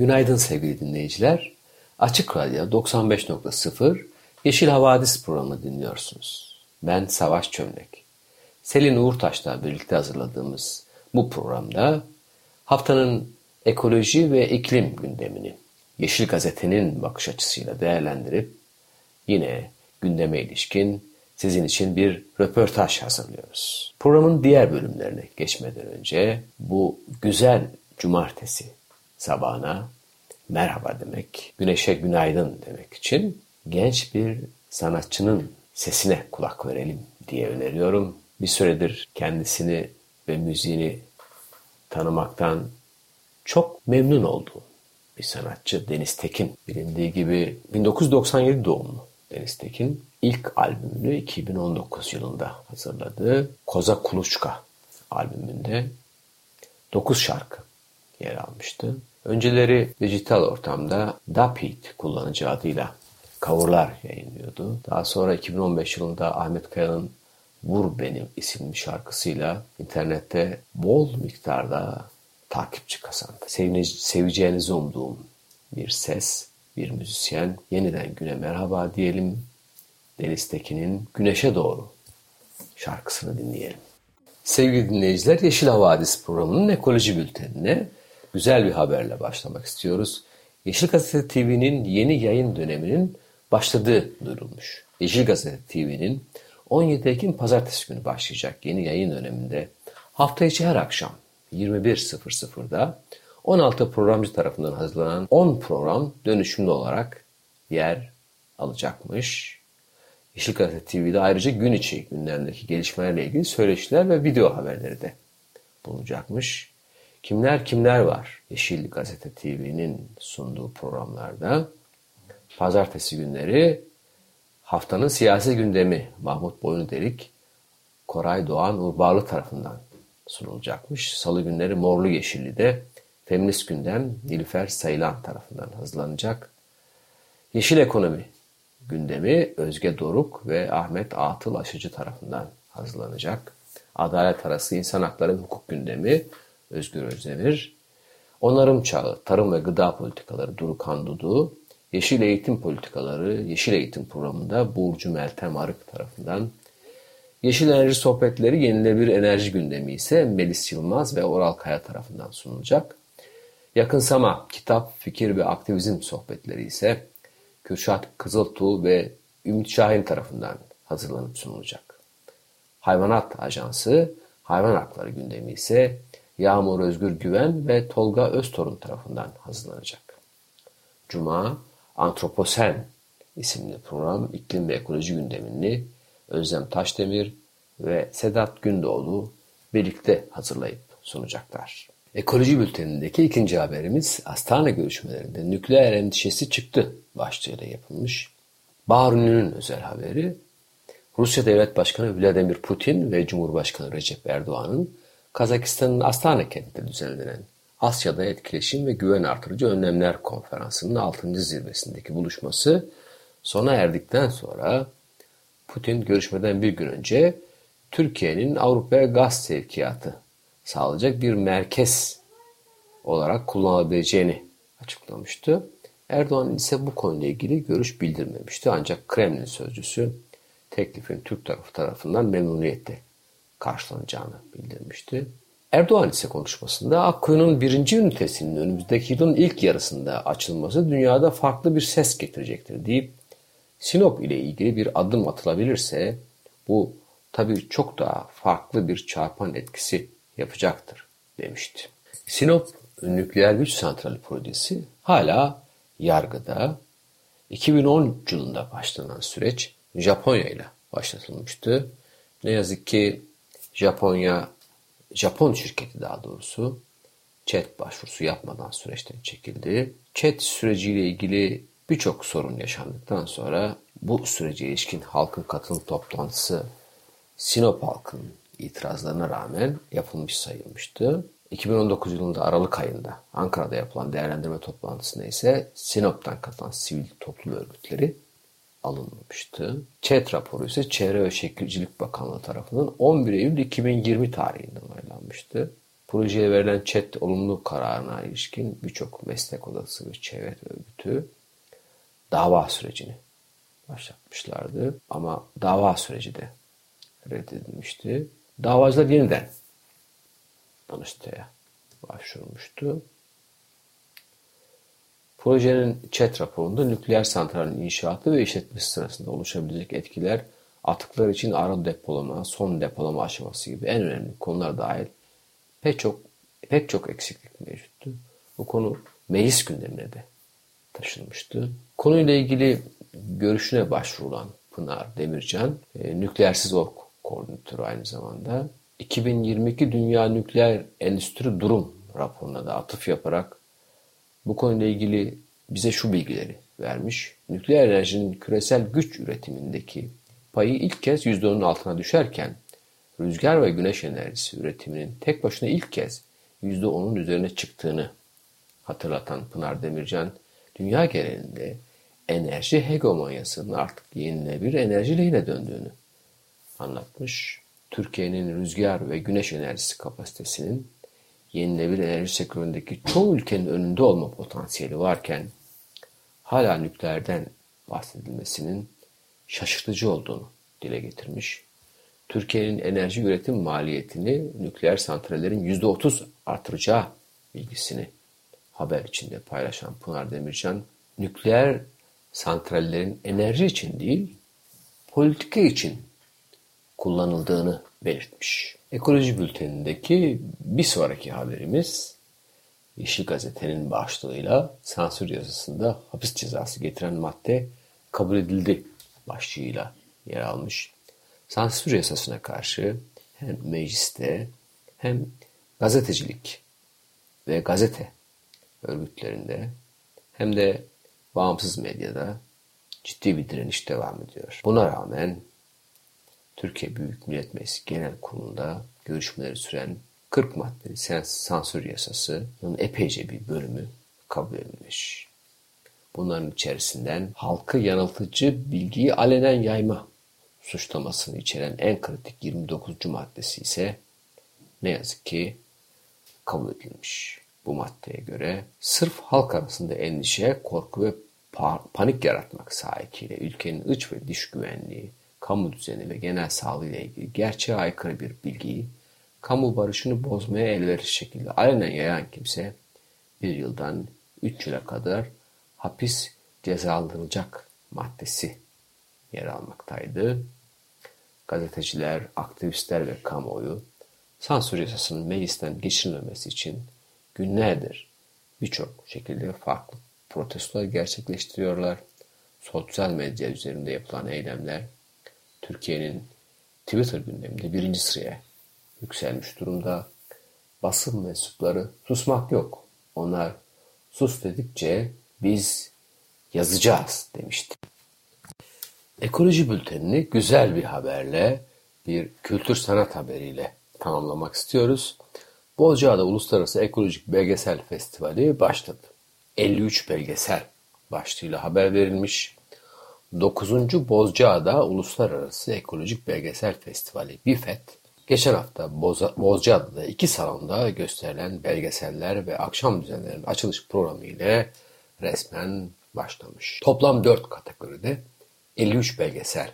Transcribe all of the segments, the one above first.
Günaydın sevgili dinleyiciler. Açık Radyo 95.0 Yeşil Havadis programı dinliyorsunuz. Ben Savaş Çömlek. Selin Uğurtaş'la birlikte hazırladığımız bu programda haftanın ekoloji ve iklim gündemini Yeşil Gazete'nin bakış açısıyla değerlendirip yine gündeme ilişkin sizin için bir röportaj hazırlıyoruz. Programın diğer bölümlerine geçmeden önce bu güzel cumartesi sabahına merhaba demek, güneşe günaydın demek için genç bir sanatçının sesine kulak verelim diye öneriyorum. Bir süredir kendisini ve müziğini tanımaktan çok memnun olduğum bir sanatçı Deniz Tekin. Bilindiği gibi 1997 doğumlu Deniz Tekin ilk albümünü 2019 yılında hazırladı. Koza Kuluçka albümünde 9 şarkı yer almıştı. Önceleri dijital ortamda Dapit kullanıcı adıyla kavurlar yayınlıyordu. Daha sonra 2015 yılında Ahmet Kaya'nın Vur Benim isimli şarkısıyla internette bol miktarda takipçi kazandı. seveceğinizi umduğum bir ses, bir müzisyen. Yeniden güne merhaba diyelim. Deniz Tekin'in Güneşe Doğru şarkısını dinleyelim. Sevgili dinleyiciler, Yeşil Havadis programının ekoloji bültenine güzel bir haberle başlamak istiyoruz. Yeşil Gazete TV'nin yeni yayın döneminin başladığı duyurulmuş. Yeşil Gazete TV'nin 17 Ekim Pazartesi günü başlayacak yeni yayın döneminde hafta içi her akşam 21.00'da 16 programcı tarafından hazırlanan 10 program dönüşümlü olarak yer alacakmış. Yeşil Gazete TV'de ayrıca gün içi gündemdeki gelişmelerle ilgili söyleşiler ve video haberleri de bulunacakmış. Kimler kimler var Yeşil Gazete TV'nin sunduğu programlarda? Pazartesi günleri haftanın siyasi gündemi Mahmut Boynudelik, Koray Doğan Urbarlı tarafından sunulacakmış. Salı günleri Morlu Yeşilli'de Feminist Gündem Nilüfer Sayılan tarafından hazırlanacak. Yeşil Ekonomi gündemi Özge Doruk ve Ahmet Atıl Aşıcı tarafından hazırlanacak. Adalet arası insan hakları hukuk gündemi Özgür Özdemir. Onarım çağı, tarım ve gıda politikaları Durukan Dudu. Yeşil eğitim politikaları, Yeşil eğitim programında Burcu Meltem Arık tarafından Yeşil Enerji Sohbetleri Yenilebilir Enerji gündemi ise Melis Yılmaz ve Oral Kaya tarafından sunulacak. Yakınsama, kitap, fikir ve aktivizm sohbetleri ise Kürşat Kızıltuğ ve Ümit Şahin tarafından hazırlanıp sunulacak. Hayvanat Ajansı, hayvan hakları gündemi ise Yağmur Özgür Güven ve Tolga Öztorun tarafından hazırlanacak. Cuma, Antroposen isimli program iklim ve ekoloji gündemini Özlem Taşdemir ve Sedat Gündoğdu birlikte hazırlayıp sunacaklar. Ekoloji bültenindeki ikinci haberimiz Astana görüşmelerinde nükleer endişesi çıktı başlığıyla yapılmış. Bahruni'nin özel haberi Rusya Devlet Başkanı Vladimir Putin ve Cumhurbaşkanı Recep Erdoğan'ın Kazakistan'ın Astana kentinde düzenlenen Asya'da etkileşim ve güven artırıcı önlemler konferansının 6. zirvesindeki buluşması sona erdikten sonra Putin görüşmeden bir gün önce Türkiye'nin Avrupa'ya gaz sevkiyatı sağlayacak bir merkez olarak kullanılabileceğini açıklamıştı. Erdoğan ise bu konuyla ilgili görüş bildirmemişti. Ancak Kremlin sözcüsü teklifin Türk tarafı tarafından memnuniyetle karşılanacağını bildirmişti. Erdoğan ise konuşmasında Akkuyu'nun birinci ünitesinin önümüzdeki yılın ilk yarısında açılması dünyada farklı bir ses getirecektir deyip Sinop ile ilgili bir adım atılabilirse bu tabii çok daha farklı bir çarpan etkisi yapacaktır demişti. Sinop nükleer güç santrali projesi hala yargıda. 2010 yılında başlanan süreç Japonya ile başlatılmıştı. Ne yazık ki Japonya Japon şirketi daha doğrusu chat başvurusu yapmadan süreçten çekildi. Chat süreciyle ilgili birçok sorun yaşandıktan sonra bu sürece ilişkin halkın katılım toplantısı Sinop halkının itirazlarına rağmen yapılmış sayılmıştı. 2019 yılında Aralık ayında Ankara'da yapılan değerlendirme toplantısında ise Sinop'tan katılan sivil toplum örgütleri alınmamıştı. ÇED raporu ise Çevre ve Şekilcilik Bakanlığı tarafından 11 Eylül 2020 tarihinde onaylanmıştı. Projeye verilen ÇED olumlu kararına ilişkin birçok meslek odası ve çevre örgütü dava sürecini başlatmışlardı. Ama dava süreci de reddedilmişti. Davacılar yeniden Danıştay'a başvurmuştu. Projenin chat raporunda nükleer santralin inşaatı ve işletmesi sırasında oluşabilecek etkiler, atıklar için ara depolama, son depolama aşaması gibi en önemli konular dahil pek çok pek çok eksiklik mevcuttu. Bu konu meclis gündemine de taşınmıştı. Konuyla ilgili görüşüne başvurulan Pınar Demircan, e, nükleersiz ork koordinatörü aynı zamanda 2022 Dünya Nükleer Endüstri Durum raporuna da atıf yaparak bu konuyla ilgili bize şu bilgileri vermiş. Nükleer enerjinin küresel güç üretimindeki payı ilk kez %10'un altına düşerken rüzgar ve güneş enerjisi üretiminin tek başına ilk kez %10'un üzerine çıktığını hatırlatan Pınar Demircan, dünya genelinde enerji hegemonyasının artık yenilenebilir enerji lehine döndüğünü anlatmış. Türkiye'nin rüzgar ve güneş enerjisi kapasitesinin yenilenebilir enerji sektöründeki çoğu ülkenin önünde olma potansiyeli varken hala nükleerden bahsedilmesinin şaşırtıcı olduğunu dile getirmiş. Türkiye'nin enerji üretim maliyetini nükleer santrallerin %30 artıracağı bilgisini haber içinde paylaşan Pınar Demircan, nükleer santrallerin enerji için değil, politika için kullanıldığını belirtmiş. Ekoloji bültenindeki bir sonraki haberimiz Yeşil Gazete'nin başlığıyla sansür yasasında hapis cezası getiren madde kabul edildi başlığıyla yer almış. Sansür yasasına karşı hem mecliste hem gazetecilik ve gazete örgütlerinde hem de bağımsız medyada ciddi bir direniş devam ediyor. Buna rağmen Türkiye Büyük Millet Meclisi Genel Kurulu'nda görüşmeleri süren 40 maddeli sansür yasasının epeyce bir bölümü kabul edilmiş. Bunların içerisinden halkı yanıltıcı bilgiyi alenen yayma suçlamasını içeren en kritik 29. maddesi ise ne yazık ki kabul edilmiş. Bu maddeye göre sırf halk arasında endişe, korku ve panik yaratmak sahikiyle ülkenin iç ve dış güvenliği, kamu düzeni ve genel sağlığı ile ilgili gerçeğe aykırı bir bilgiyi kamu barışını bozmaya elverişli şekilde alenen yayan kimse bir yıldan üç yıla kadar hapis cezalandırılacak maddesi yer almaktaydı. Gazeteciler, aktivistler ve kamuoyu sansür yasasının meclisten geçirilmemesi için günlerdir birçok şekilde farklı protestolar gerçekleştiriyorlar. Sosyal medya üzerinde yapılan eylemler Türkiye'nin Twitter gündeminde birinci sıraya yükselmiş durumda. Basın mensupları susmak yok. Onlar sus dedikçe biz yazacağız demişti. Ekoloji bültenini güzel bir haberle, bir kültür sanat haberiyle tamamlamak istiyoruz. Bozcaada Uluslararası Ekolojik Belgesel Festivali başladı. 53 belgesel başlığıyla haber verilmiş. 9. Bozcaada Uluslararası Ekolojik Belgesel Festivali BİFET, geçen hafta Bozcaada'da iki salonda gösterilen belgeseller ve akşam düzenlerinin açılış programı ile resmen başlamış. Toplam 4 kategoride 53 belgesel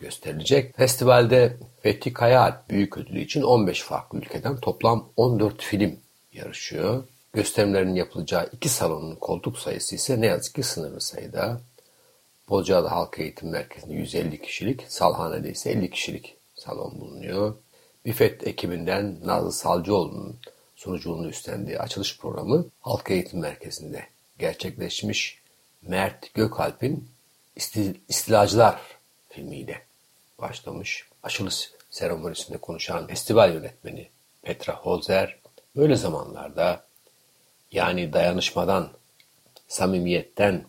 gösterilecek. Festivalde Fethi Kayaalp Büyük Ödülü için 15 farklı ülkeden toplam 14 film yarışıyor. Gösterimlerin yapılacağı iki salonun koltuk sayısı ise ne yazık ki sınırlı sayıda. Bozcaada Halk Eğitim Merkezi'nde 150 kişilik, Salhane'de ise 50 kişilik salon bulunuyor. Bifet ekibinden Nazlı Salcıoğlu'nun sunuculuğunu üstlendiği açılış programı Halk Eğitim Merkezi'nde gerçekleşmiş. Mert Gökalp'in İstilacılar filmiyle başlamış. Açılış seremonisinde konuşan festival yönetmeni Petra Holzer böyle zamanlarda yani dayanışmadan, samimiyetten,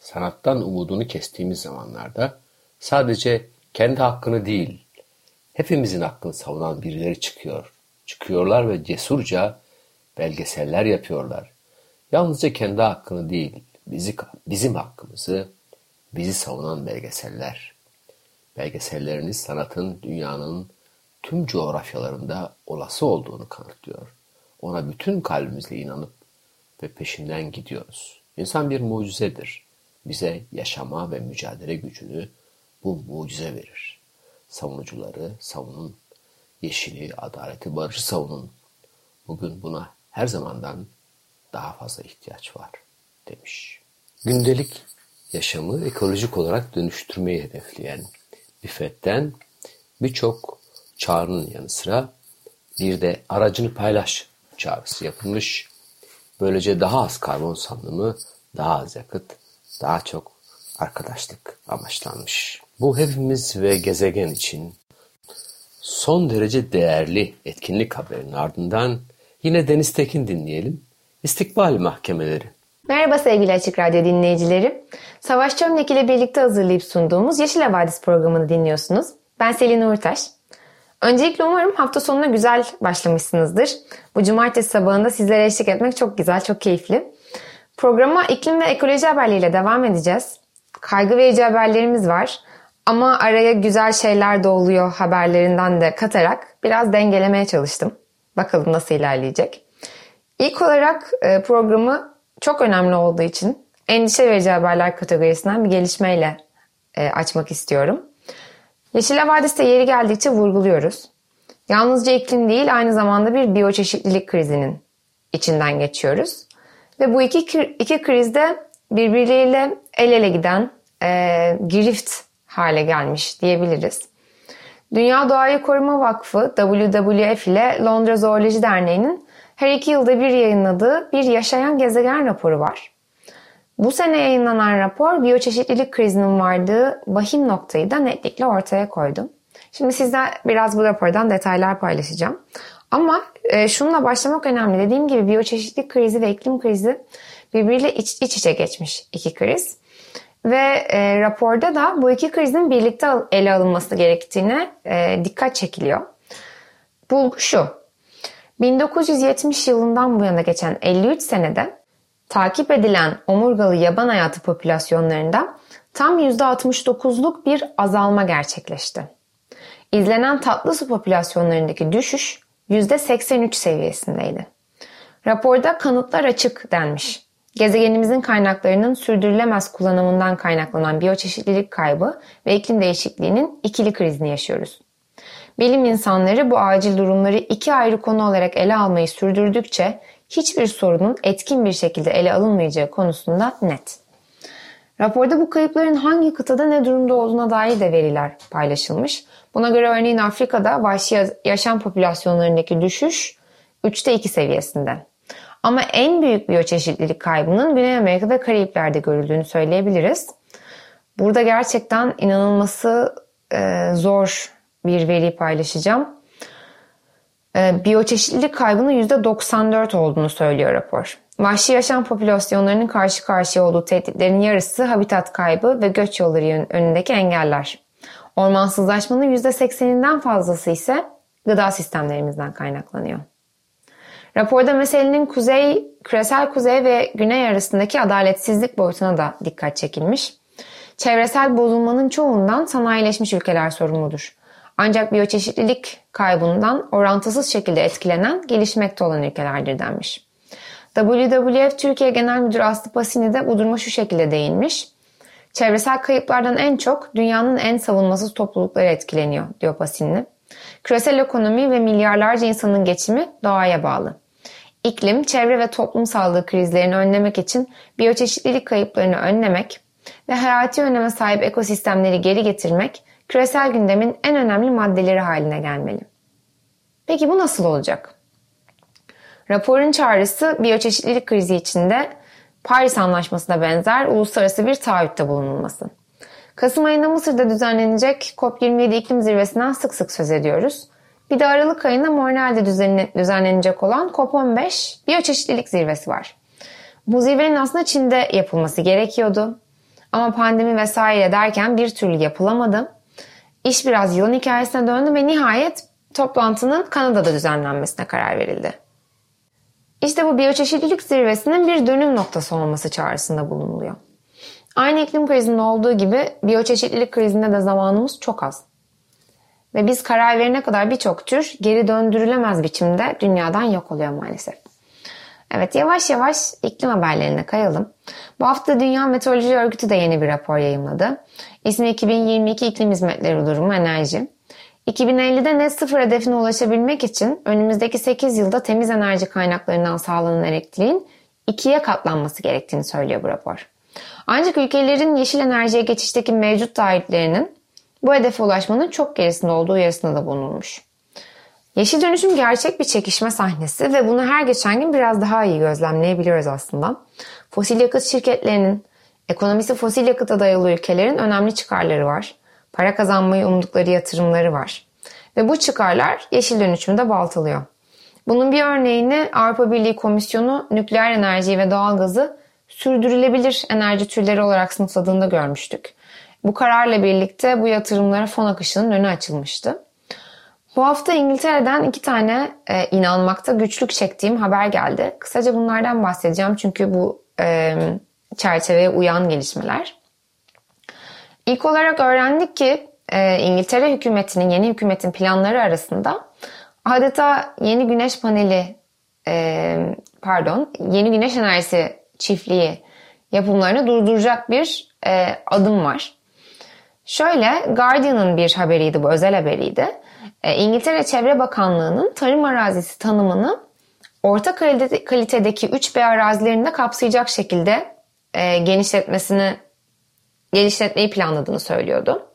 sanattan umudunu kestiğimiz zamanlarda sadece kendi hakkını değil, hepimizin hakkını savunan birileri çıkıyor. Çıkıyorlar ve cesurca belgeseller yapıyorlar. Yalnızca kendi hakkını değil, bizi, bizim hakkımızı, bizi savunan belgeseller. Belgeselleriniz sanatın dünyanın tüm coğrafyalarında olası olduğunu kanıtlıyor. Ona bütün kalbimizle inanıp ve peşinden gidiyoruz. İnsan bir mucizedir. Bize yaşama ve mücadele gücünü bu mucize verir. Savunucuları savunun, yeşili, adaleti, barışı savunun. Bugün buna her zamandan daha fazla ihtiyaç var demiş. Gündelik yaşamı ekolojik olarak dönüştürmeyi hedefleyen İffet'ten birçok çağrının yanı sıra bir de aracını paylaş çağrısı yapılmış. Böylece daha az karbon salınımı, daha az yakıt, daha çok arkadaşlık amaçlanmış. Bu hepimiz ve gezegen için son derece değerli etkinlik haberinin ardından yine Deniz Tekin dinleyelim. İstikbal mahkemeleri. Merhaba sevgili Açık Radyo dinleyicileri. Savaş Çömlek ile birlikte hazırlayıp sunduğumuz Yeşil Havadis programını dinliyorsunuz. Ben Selin Uğurtaş. Öncelikle umarım hafta sonuna güzel başlamışsınızdır. Bu cumartesi sabahında sizlere eşlik etmek çok güzel, çok keyifli. Programa iklim ve ekoloji haberleriyle devam edeceğiz. Kaygı verici haberlerimiz var. Ama araya güzel şeyler de oluyor haberlerinden de katarak biraz dengelemeye çalıştım. Bakalım nasıl ilerleyecek. İlk olarak e, programı çok önemli olduğu için endişe verici haberler kategorisinden bir gelişmeyle e, açmak istiyorum. Yeşil Havadis'te yeri geldikçe vurguluyoruz. Yalnızca iklim değil aynı zamanda bir biyoçeşitlilik krizinin içinden geçiyoruz. Ve bu iki, iki krizde birbirleriyle el ele giden e, girift hale gelmiş diyebiliriz. Dünya Doğayı Koruma Vakfı WWF ile Londra Zooloji Derneği'nin her iki yılda bir yayınladığı bir yaşayan gezegen raporu var. Bu sene yayınlanan rapor biyoçeşitlilik krizinin vardığı vahim noktayı da netlikle ortaya koydu. Şimdi sizler biraz bu rapordan detaylar paylaşacağım. Ama e, şununla başlamak önemli. Dediğim gibi biyoçeşitlilik krizi ve iklim krizi birbiriyle iç, iç içe geçmiş iki kriz. Ve e, raporda da bu iki krizin birlikte ele alınması gerektiğine e, dikkat çekiliyor. Bulgu şu. 1970 yılından bu yana geçen 53 senede takip edilen omurgalı yaban hayatı popülasyonlarında tam %69'luk bir azalma gerçekleşti. İzlenen tatlı su popülasyonlarındaki düşüş %83 seviyesindeydi. Raporda kanıtlar açık denmiş. Gezegenimizin kaynaklarının sürdürülemez kullanımından kaynaklanan biyoçeşitlilik kaybı ve iklim değişikliğinin ikili krizini yaşıyoruz. Bilim insanları bu acil durumları iki ayrı konu olarak ele almayı sürdürdükçe hiçbir sorunun etkin bir şekilde ele alınmayacağı konusunda net. Raporda bu kayıpların hangi kıtada ne durumda olduğuna dair de veriler paylaşılmış. Buna göre örneğin Afrika'da vahşi yaşam popülasyonlarındaki düşüş 3'te 2 seviyesinde. Ama en büyük biyoçeşitlilik kaybının Güney Amerika ve Karayipler'de görüldüğünü söyleyebiliriz. Burada gerçekten inanılması e, zor bir veri paylaşacağım. E, biyoçeşitlilik kaybının %94 olduğunu söylüyor rapor. Vahşi yaşam popülasyonlarının karşı karşıya olduğu tehditlerin yarısı habitat kaybı ve göç yolları önündeki engeller. Ormansızlaşmanın %80'inden fazlası ise gıda sistemlerimizden kaynaklanıyor. Raporda meselenin kuzey, küresel kuzey ve güney arasındaki adaletsizlik boyutuna da dikkat çekilmiş. Çevresel bozulmanın çoğundan sanayileşmiş ülkeler sorumludur. Ancak biyoçeşitlilik kaybından orantısız şekilde etkilenen gelişmekte olan ülkelerdir denmiş. WWF Türkiye Genel Müdürü Aslı Pasini de bu duruma şu şekilde değinmiş. Çevresel kayıplardan en çok dünyanın en savunmasız toplulukları etkileniyor diyor Pasini. Küresel ekonomi ve milyarlarca insanın geçimi doğaya bağlı. İklim, çevre ve toplum sağlığı krizlerini önlemek için biyoçeşitlilik kayıplarını önlemek ve hayati öneme sahip ekosistemleri geri getirmek küresel gündemin en önemli maddeleri haline gelmeli. Peki bu nasıl olacak? Raporun çağrısı biyoçeşitlilik krizi içinde Paris Anlaşması'na benzer uluslararası bir taahhütte bulunulması. Kasım ayında Mısır'da düzenlenecek COP27 iklim zirvesinden sık sık söz ediyoruz. Bir de Aralık ayında Montreal'de düzenlenecek olan COP15 biyoçeşitlilik zirvesi var. Bu zirvenin aslında Çin'de yapılması gerekiyordu. Ama pandemi vesaire derken bir türlü yapılamadı. İş biraz yılın hikayesine döndü ve nihayet toplantının Kanada'da düzenlenmesine karar verildi. İşte bu biyoçeşitlilik zirvesinin bir dönüm noktası olması çağrısında bulunuluyor. Aynı iklim krizinde olduğu gibi biyoçeşitlilik krizinde de zamanımız çok az. Ve biz karar verene kadar birçok tür geri döndürülemez biçimde dünyadan yok oluyor maalesef. Evet yavaş yavaş iklim haberlerine kayalım. Bu hafta Dünya Meteoroloji Örgütü de yeni bir rapor yayınladı. İsmi 2022 İklim Hizmetleri Durumu Enerji. 2050'de net sıfır hedefine ulaşabilmek için önümüzdeki 8 yılda temiz enerji kaynaklarından sağlanan elektriğin ikiye katlanması gerektiğini söylüyor bu rapor. Ancak ülkelerin yeşil enerjiye geçişteki mevcut taahhütlerinin bu hedefe ulaşmanın çok gerisinde olduğu uyarısında da bulunulmuş. Yeşil dönüşüm gerçek bir çekişme sahnesi ve bunu her geçen gün biraz daha iyi gözlemleyebiliyoruz aslında. Fosil yakıt şirketlerinin, ekonomisi fosil yakıta dayalı ülkelerin önemli çıkarları var. Para kazanmayı umdukları yatırımları var. Ve bu çıkarlar yeşil dönüşümü de baltalıyor. Bunun bir örneğini Avrupa Birliği Komisyonu nükleer enerjiyi ve doğalgazı sürdürülebilir enerji türleri olarak sınıfladığında görmüştük. Bu kararla birlikte bu yatırımlara fon akışının önü açılmıştı. Bu hafta İngiltere'den iki tane e, inanmakta güçlük çektiğim haber geldi. Kısaca bunlardan bahsedeceğim çünkü bu e, çerçeveye uyan gelişmeler. İlk olarak öğrendik ki e, İngiltere hükümetinin, yeni hükümetin planları arasında adeta yeni güneş paneli, e, pardon, yeni güneş enerjisi çiftliği yapımlarını durduracak bir e, adım var. Şöyle Guardian'ın bir haberiydi bu özel haberiydi. E, İngiltere Çevre Bakanlığı'nın tarım arazisi tanımını orta kalitedeki 3B arazilerinde kapsayacak şekilde e, genişletmesini genişletmeyi planladığını söylüyordu.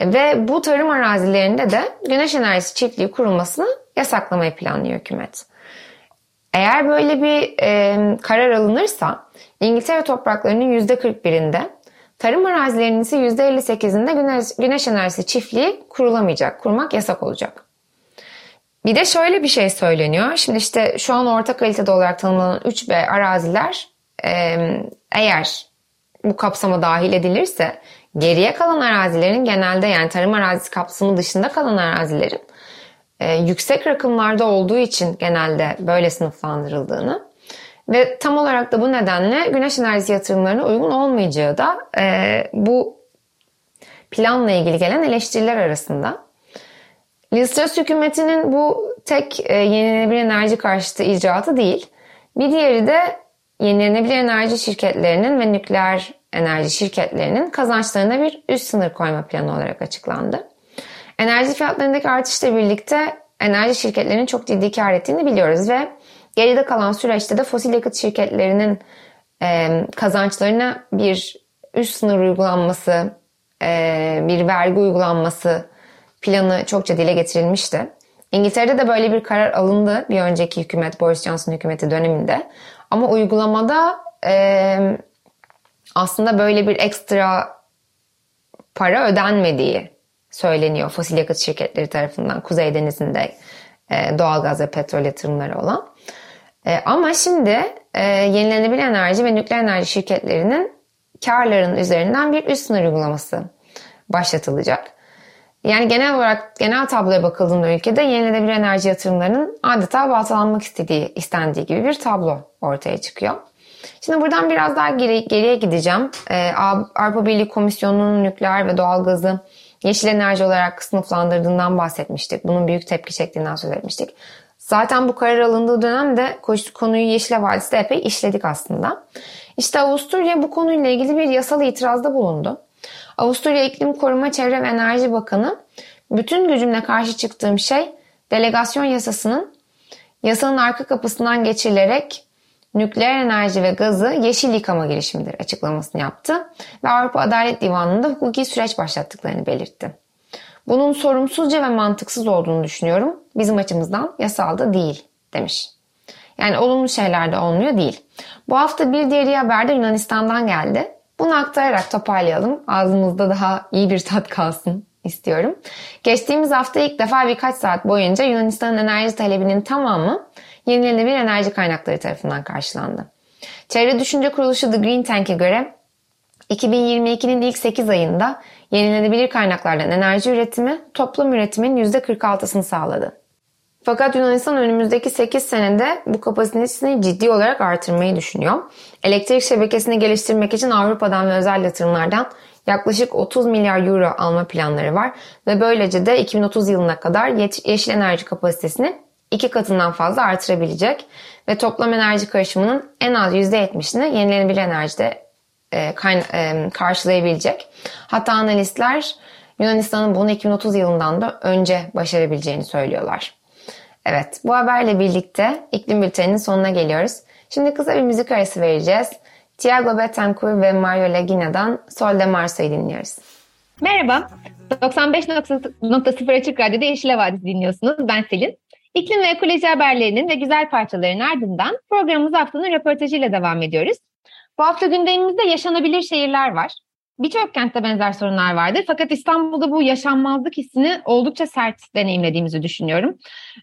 Ve bu tarım arazilerinde de güneş enerjisi çiftliği kurulmasını yasaklamayı planlıyor hükümet. Eğer böyle bir e, karar alınırsa İngiltere topraklarının %41'inde tarım arazilerinin ise %58'inde güneş, güneş enerjisi çiftliği kurulamayacak, kurmak yasak olacak. Bir de şöyle bir şey söyleniyor. Şimdi işte şu an orta kalitede olarak tanımlanan 3B araziler e, eğer bu kapsama dahil edilirse geriye kalan arazilerin genelde yani tarım arazisi kapsamı dışında kalan arazilerin e, yüksek rakımlarda olduğu için genelde böyle sınıflandırıldığını ve tam olarak da bu nedenle güneş enerjisi yatırımlarına uygun olmayacağı da e, bu planla ilgili gelen eleştiriler arasında. Liz Truss hükümetinin bu tek e, yenilenebilir enerji karşıtı icraatı değil. Bir diğeri de yenilenebilir enerji şirketlerinin ve nükleer enerji şirketlerinin kazançlarına bir üst sınır koyma planı olarak açıklandı. Enerji fiyatlarındaki artışla birlikte enerji şirketlerinin çok ciddi kar ettiğini biliyoruz ve geride kalan süreçte de fosil yakıt şirketlerinin e, kazançlarına bir üst sınır uygulanması, e, bir vergi uygulanması planı çokça dile getirilmişti. İngiltere'de de böyle bir karar alındı bir önceki hükümet, Boris Johnson hükümeti döneminde. Ama uygulamada e, aslında böyle bir ekstra para ödenmediği söyleniyor fosil yakıt şirketleri tarafından Kuzey Denizi'nde e, doğalgaz ve petrol yatırımları olan. E, ama şimdi e, yenilenebilir enerji ve nükleer enerji şirketlerinin karların üzerinden bir üst sınır uygulaması başlatılacak. Yani genel olarak genel tabloya bakıldığında ülkede yenilenebilir enerji yatırımlarının adeta baltalanmak istediği, istendiği gibi bir tablo ortaya çıkıyor. Şimdi buradan biraz daha geri, geriye gideceğim. Ee, Avrupa Birliği Komisyonu'nun nükleer ve doğalgazı yeşil enerji olarak sınıflandırdığından bahsetmiştik. Bunun büyük tepki çektiğinden söz etmiştik. Zaten bu karar alındığı dönemde konuyu Yeşil Vadisi'de epey işledik aslında. İşte Avusturya bu konuyla ilgili bir yasal itirazda bulundu. Avusturya İklim Koruma Çevre ve Enerji Bakanı bütün gücümle karşı çıktığım şey delegasyon yasasının yasanın arka kapısından geçirilerek nükleer enerji ve gazı yeşil yıkama girişimidir açıklamasını yaptı ve Avrupa Adalet Divanı'nda hukuki süreç başlattıklarını belirtti. Bunun sorumsuzca ve mantıksız olduğunu düşünüyorum. Bizim açımızdan yasal da değil demiş. Yani olumlu şeyler de olmuyor değil. Bu hafta bir diğer haber de Yunanistan'dan geldi. Bunu aktararak toparlayalım. Ağzımızda daha iyi bir tat kalsın istiyorum. Geçtiğimiz hafta ilk defa birkaç saat boyunca Yunanistan'ın enerji talebinin tamamı yenilenebilir enerji kaynakları tarafından karşılandı. Çevre Düşünce Kuruluşu The Green Tank'e göre 2022'nin ilk 8 ayında yenilenebilir kaynaklardan enerji üretimi toplam üretimin %46'sını sağladı. Fakat Yunanistan önümüzdeki 8 senede bu kapasitesini ciddi olarak artırmayı düşünüyor. Elektrik şebekesini geliştirmek için Avrupa'dan ve özel yatırımlardan yaklaşık 30 milyar euro alma planları var ve böylece de 2030 yılına kadar yeşil enerji kapasitesini iki katından fazla artırabilecek ve toplam enerji karışımının en az %70'ini yenilenebilir enerjide e, e, karşılayabilecek. Hatta analistler Yunanistan'ın bunu 2030 yılından da önce başarabileceğini söylüyorlar. Evet, bu haberle birlikte iklim bülteninin sonuna geliyoruz. Şimdi kısa bir müzik arası vereceğiz. Tiago Betancourt ve Mario Lagina'dan Sol de Marso'yu dinliyoruz. Merhaba, 95.0 Açık Radyo'da Yeşil Havadis dinliyorsunuz. Ben Selin. İklim ve ekoloji haberlerinin ve güzel parçaların ardından programımız haftanın röportajıyla devam ediyoruz. Bu hafta gündemimizde yaşanabilir şehirler var. Birçok kentte benzer sorunlar vardır. Fakat İstanbul'da bu yaşanmazlık hissini oldukça sert deneyimlediğimizi düşünüyorum.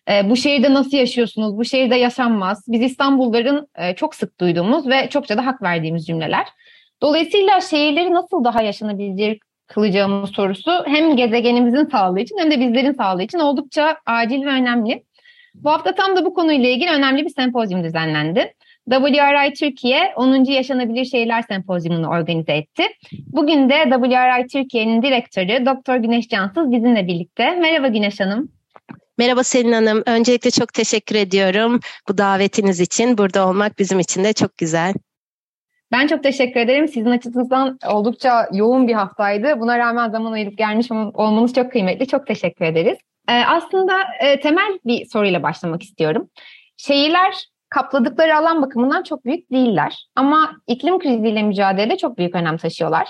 E, bu şehirde nasıl yaşıyorsunuz? Bu şehirde yaşanmaz. Biz İstanbulluların e, çok sık duyduğumuz ve çokça da hak verdiğimiz cümleler. Dolayısıyla şehirleri nasıl daha yaşanabilir kılacağımız sorusu hem gezegenimizin sağlığı için hem de bizlerin sağlığı için oldukça acil ve önemli. Bu hafta tam da bu konuyla ilgili önemli bir sempozyum düzenlendi. WRI Türkiye 10. Yaşanabilir Şehirler Sempozyumunu organize etti. Bugün de WRI Türkiye'nin direktörü Doktor Güneş Cansız bizimle birlikte. Merhaba Güneş Hanım. Merhaba Selin Hanım. Öncelikle çok teşekkür ediyorum bu davetiniz için. Burada olmak bizim için de çok güzel. Ben çok teşekkür ederim. Sizin açınızdan oldukça yoğun bir haftaydı. Buna rağmen zaman ayırıp gelmiş olmanız çok kıymetli. Çok teşekkür ederiz. Ee, aslında e, temel bir soruyla başlamak istiyorum. Şehirler kapladıkları alan bakımından çok büyük değiller. Ama iklim kriziyle mücadelede çok büyük önem taşıyorlar.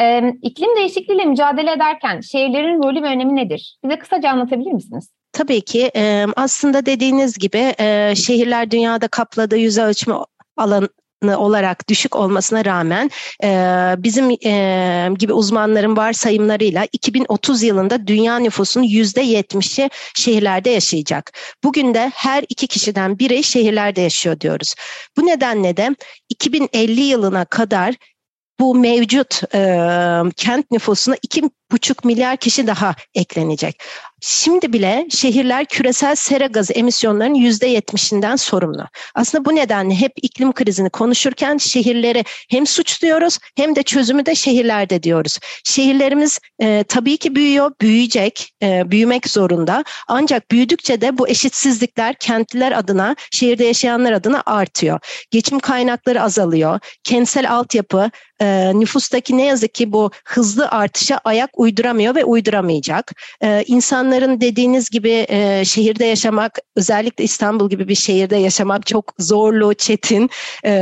Ee, iklim değişikliğiyle mücadele ederken şehirlerin rolü ve önemi nedir? Bize kısaca anlatabilir misiniz? Tabii ki aslında dediğiniz gibi şehirler dünyada kapladığı yüz ölçme alan olarak düşük olmasına rağmen e, bizim e, gibi uzmanların varsayımlarıyla 2030 yılında dünya nüfusunun %70'i şehirlerde yaşayacak. Bugün de her iki kişiden biri şehirlerde yaşıyor diyoruz. Bu nedenle de 2050 yılına kadar bu mevcut e, kent nüfusuna iki buçuk milyar kişi daha eklenecek. Şimdi bile şehirler küresel sera gazı emisyonlarının yüzde yetmişinden sorumlu. Aslında bu nedenle hep iklim krizini konuşurken şehirleri hem suçluyoruz hem de çözümü de şehirlerde diyoruz. Şehirlerimiz e, tabii ki büyüyor, büyüyecek, e, büyümek zorunda. Ancak büyüdükçe de bu eşitsizlikler kentliler adına, şehirde yaşayanlar adına artıyor. Geçim kaynakları azalıyor, kentsel altyapı, e, nüfustaki ne yazık ki bu hızlı artışa ayak uyduramıyor ve uyduramayacak. E, insanların dediğiniz gibi e, şehirde yaşamak, özellikle İstanbul gibi bir şehirde yaşamak çok zorlu, çetin. E,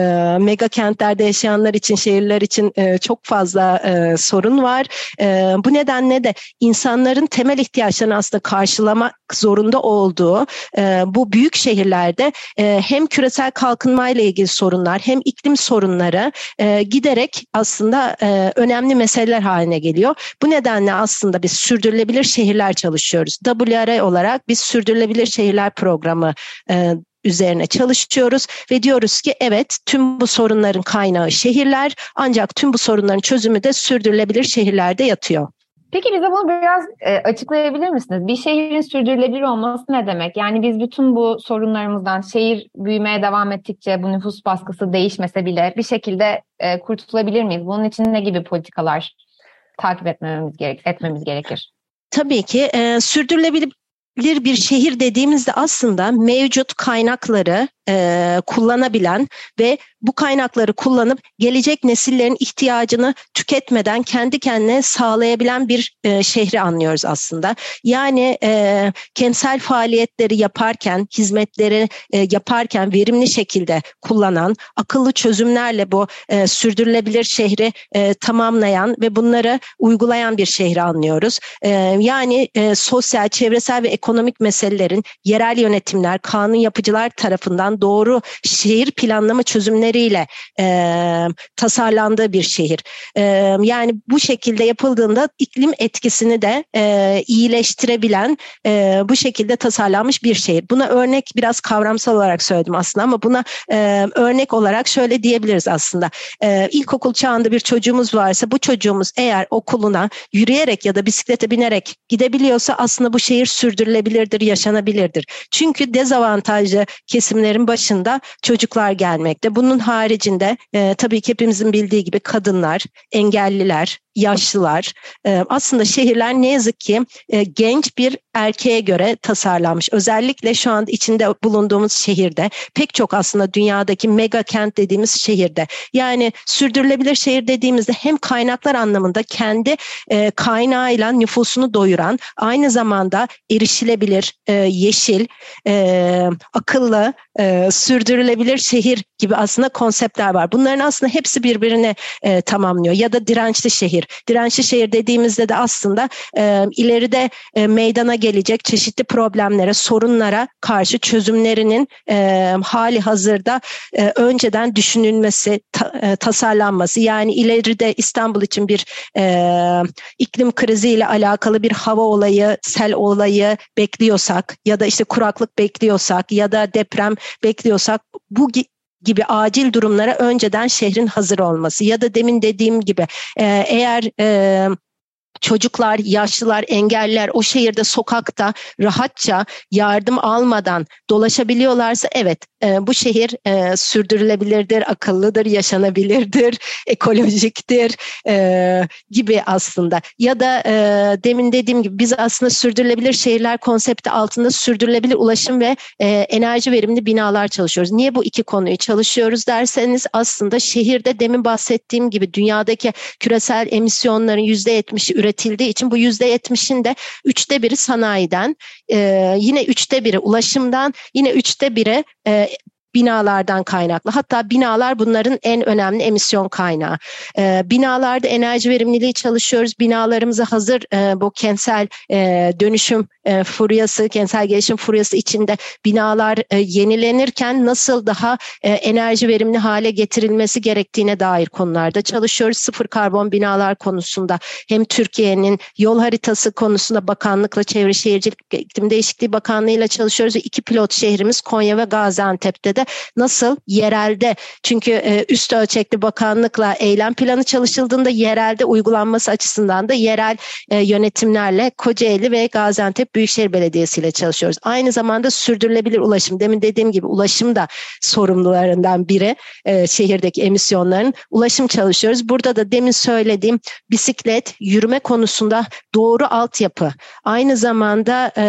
mega kentlerde yaşayanlar için, şehirler için e, çok fazla e, sorun var. E, bu nedenle de insanların temel ihtiyaçlarını aslında karşılamak zorunda olduğu e, bu büyük şehirlerde e, hem küresel kalkınmayla ilgili sorunlar hem iklim sorunları e, giderek aslında e, önemli meseleler haline geliyor. Bu nedenle aslında biz sürdürülebilir şehirler çalışıyoruz. WRA olarak biz sürdürülebilir şehirler programı e, üzerine çalışıyoruz ve diyoruz ki evet tüm bu sorunların kaynağı şehirler ancak tüm bu sorunların çözümü de sürdürülebilir şehirlerde yatıyor. Peki bize bunu biraz e, açıklayabilir misiniz? Bir şehrin sürdürülebilir olması ne demek? Yani biz bütün bu sorunlarımızdan şehir büyümeye devam ettikçe bu nüfus baskısı değişmese bile bir şekilde e, kurtulabilir miyiz? Bunun için ne gibi politikalar takip etmemiz gerek etmemiz gerekir? Tabii ki e, sürdürülebilir bir şehir dediğimizde aslında mevcut kaynakları e, kullanabilen ve bu kaynakları kullanıp gelecek nesillerin ihtiyacını tüketmeden kendi kendine sağlayabilen bir e, şehri anlıyoruz aslında. Yani e, kentsel faaliyetleri yaparken, hizmetleri e, yaparken verimli şekilde kullanan, akıllı çözümlerle bu e, sürdürülebilir şehri e, tamamlayan ve bunları uygulayan bir şehri anlıyoruz. E, yani e, sosyal, çevresel ve ekonomik meselelerin yerel yönetimler, kanun yapıcılar tarafından doğru şehir planlama çözümleriyle e, tasarlandığı bir şehir. E, yani bu şekilde yapıldığında iklim etkisini de e, iyileştirebilen e, bu şekilde tasarlanmış bir şehir. Buna örnek biraz kavramsal olarak söyledim aslında ama buna e, örnek olarak şöyle diyebiliriz aslında. E, ilkokul çağında bir çocuğumuz varsa bu çocuğumuz eğer okuluna yürüyerek ya da bisiklete binerek gidebiliyorsa aslında bu şehir sürdürülebilirdir, yaşanabilirdir. Çünkü dezavantajlı kesimlerin başında çocuklar gelmekte. Bunun haricinde e, tabii ki hepimizin bildiği gibi kadınlar, engelliler, yaşlılar. E, aslında şehirler ne yazık ki e, genç bir erkeğe göre tasarlanmış. Özellikle şu an içinde bulunduğumuz şehirde pek çok aslında dünyadaki mega kent dediğimiz şehirde. Yani sürdürülebilir şehir dediğimizde hem kaynaklar anlamında kendi e, kaynağıyla nüfusunu doyuran aynı zamanda erişilebilir, e, yeşil, e, akıllı, e, sürdürülebilir şehir gibi aslında konseptler var. Bunların aslında hepsi birbirini e, tamamlıyor. Ya da dirençli şehir. Dirençli şehir dediğimizde de aslında e, ileride e, meydana gelecek çeşitli problemlere, sorunlara karşı çözümlerinin e, hali hazırda e, önceden düşünülmesi, ta, e, tasarlanması. Yani ileride İstanbul için bir e, iklim kriziyle alakalı bir hava olayı, sel olayı bekliyorsak ya da işte kuraklık bekliyorsak ya da deprem bekliyorsak bu gibi acil durumlara önceden şehrin hazır olması ya da demin dediğim gibi eğer e, çocuklar, yaşlılar, engelliler o şehirde sokakta rahatça yardım almadan dolaşabiliyorlarsa evet e, bu şehir e, sürdürülebilirdir, akıllıdır, yaşanabilirdir, ekolojiktir e, gibi aslında. Ya da e, demin dediğim gibi biz aslında sürdürülebilir şehirler konsepti altında sürdürülebilir ulaşım ve e, enerji verimli binalar çalışıyoruz. Niye bu iki konuyu çalışıyoruz derseniz aslında şehirde demin bahsettiğim gibi dünyadaki küresel emisyonların %70'i üretildiği için bu %70'in de üçte biri sanayiden, e, yine üçte biri ulaşımdan, yine üçte biri e, binalardan kaynaklı. Hatta binalar bunların en önemli emisyon kaynağı. E, binalarda enerji verimliliği çalışıyoruz. Binalarımızı hazır e, bu kentsel e, dönüşüm e, furyası, kentsel gelişim furyası içinde binalar e, yenilenirken nasıl daha e, enerji verimli hale getirilmesi gerektiğine dair konularda çalışıyoruz. Sıfır karbon binalar konusunda hem Türkiye'nin yol haritası konusunda bakanlıkla Çevre Şehircilik İklim Değişikliği Bakanlığı çalışıyoruz. İki pilot şehrimiz Konya ve Gaziantep'te de nasıl yerelde çünkü e, üst ölçekli bakanlıkla eylem planı çalışıldığında yerelde uygulanması açısından da yerel e, yönetimlerle Kocaeli ve Gaziantep Büyükşehir Belediyesi ile çalışıyoruz. Aynı zamanda sürdürülebilir ulaşım. Demin dediğim gibi ulaşım da sorumlularından biri e, şehirdeki emisyonların. Ulaşım çalışıyoruz. Burada da demin söylediğim bisiklet, yürüme konusunda doğru altyapı, aynı zamanda e,